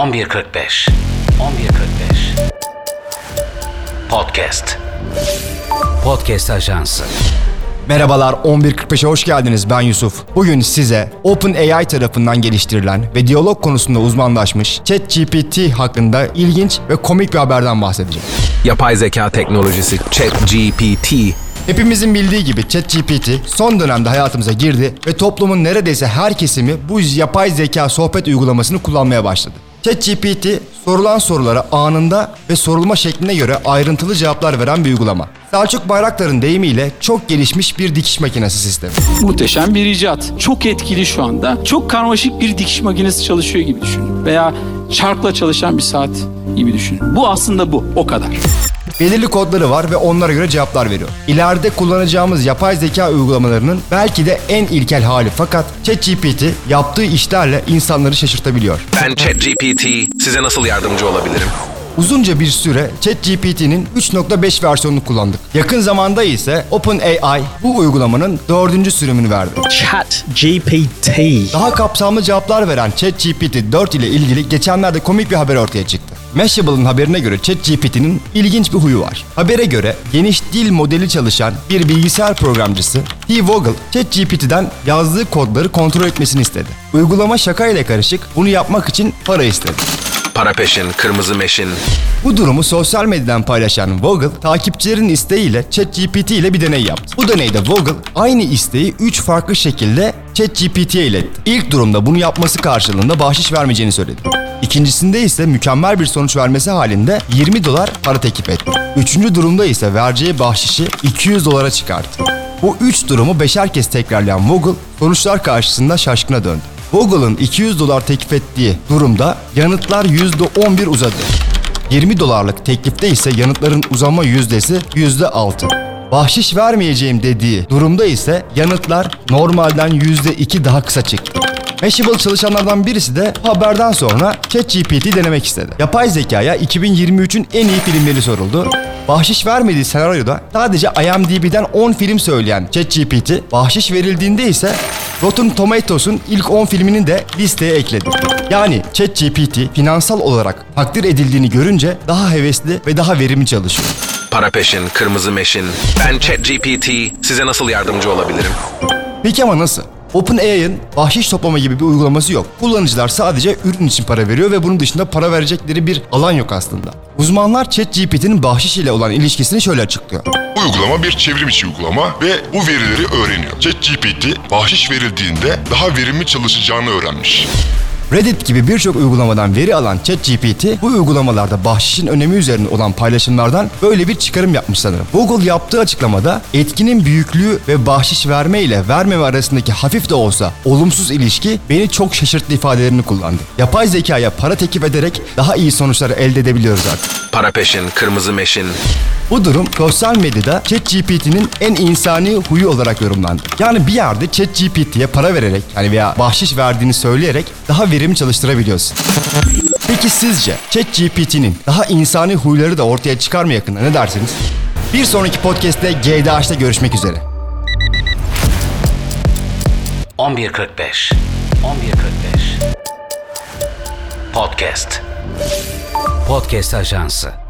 11.45 11.45 Podcast Podcast Ajansı Merhabalar 11.45'e hoş geldiniz ben Yusuf. Bugün size OpenAI tarafından geliştirilen ve diyalog konusunda uzmanlaşmış ChatGPT hakkında ilginç ve komik bir haberden bahsedeceğim. Yapay zeka teknolojisi ChatGPT Hepimizin bildiği gibi ChatGPT son dönemde hayatımıza girdi ve toplumun neredeyse her kesimi bu yapay zeka sohbet uygulamasını kullanmaya başladı. ChatGPT sorulan sorulara anında ve sorulma şekline göre ayrıntılı cevaplar veren bir uygulama. Selçuk Bayraktar'ın deyimiyle çok gelişmiş bir dikiş makinesi sistemi. Muhteşem bir icat. Çok etkili şu anda. Çok karmaşık bir dikiş makinesi çalışıyor gibi düşünün. Veya çarkla çalışan bir saat gibi düşünün. Bu aslında bu. O kadar. Belirli kodları var ve onlara göre cevaplar veriyor. İleride kullanacağımız yapay zeka uygulamalarının belki de en ilkel hali fakat ChatGPT yaptığı işlerle insanları şaşırtabiliyor. Ben ChatGPT size nasıl yardımcı olabilirim? Uzunca bir süre ChatGPT'nin 3.5 versiyonunu kullandık. Yakın zamanda ise OpenAI bu uygulamanın dördüncü sürümünü verdi. Chat GPT. Daha kapsamlı cevaplar veren ChatGPT 4 ile ilgili geçenlerde komik bir haber ortaya çıktı. Mashable'ın haberine göre ChatGPT'nin ilginç bir huyu var. Habere göre geniş dil modeli çalışan bir bilgisayar programcısı T. Vogel, ChatGPT'den yazdığı kodları kontrol etmesini istedi. Uygulama şakayla karışık bunu yapmak için para istedi. Para peşin, kırmızı meşin. Bu durumu sosyal medyadan paylaşan Vogel, takipçilerin isteğiyle ChatGPT ile bir deney yaptı. Bu deneyde Vogel aynı isteği 3 farklı şekilde ChatGPT'ye iletti. İlk durumda bunu yapması karşılığında bahşiş vermeyeceğini söyledi. İkincisinde ise mükemmel bir sonuç vermesi halinde 20 dolar para teklif etti. Üçüncü durumda ise vereceği bahşişi 200 dolara çıkarttı. Bu üç durumu beşer kez tekrarlayan Vogel sonuçlar karşısında şaşkına döndü. Google'ın 200 dolar teklif ettiği durumda yanıtlar %11 uzadı. 20 dolarlık teklifte ise yanıtların uzama yüzdesi %6. Bahşiş vermeyeceğim dediği durumda ise yanıtlar normalden %2 daha kısa çıktı. Mashable çalışanlardan birisi de haberden sonra ChatGPT denemek istedi. Yapay zekaya 2023'ün en iyi filmleri soruldu. Bahşiş vermediği senaryoda sadece IMDb'den 10 film söyleyen ChatGPT, bahşiş verildiğinde ise Rotten Tomatoes'un ilk 10 filmini de listeye ekledi. Yani ChatGPT finansal olarak takdir edildiğini görünce daha hevesli ve daha verimli çalışıyor. Para peşin, kırmızı meşin. Ben ChatGPT size nasıl yardımcı olabilirim? Peki ama nasıl? OpenAI'ın bahşiş toplama gibi bir uygulaması yok. Kullanıcılar sadece ürün için para veriyor ve bunun dışında para verecekleri bir alan yok aslında. Uzmanlar ChatGPT'nin bahşiş ile olan ilişkisini şöyle açıklıyor. Uygulama bir çevrim içi uygulama ve bu verileri öğreniyor. ChatGPT bahşiş verildiğinde daha verimli çalışacağını öğrenmiş. Reddit gibi birçok uygulamadan veri alan ChatGPT bu uygulamalarda bahşişin önemi üzerine olan paylaşımlardan böyle bir çıkarım yapmış sanırım. Google yaptığı açıklamada etkinin büyüklüğü ve bahşiş verme ile vermeme arasındaki hafif de olsa olumsuz ilişki beni çok şaşırttı ifadelerini kullandı. Yapay zekaya para teklif ederek daha iyi sonuçları elde edebiliyoruz artık. Para peşin, kırmızı meşin. Bu durum sosyal medyada ChatGPT'nin en insani huyu olarak yorumlandı. Yani bir yerde ChatGPT'ye para vererek yani veya bahşiş verdiğini söyleyerek daha verimli çalıştırabiliyorsun. Peki sizce ChatGPT'nin daha insani huyları da ortaya çıkar mı yakında ne dersiniz? Bir sonraki podcast'te GDH'da görüşmek üzere. 11.45 11.45 Podcast Podcast Ajansı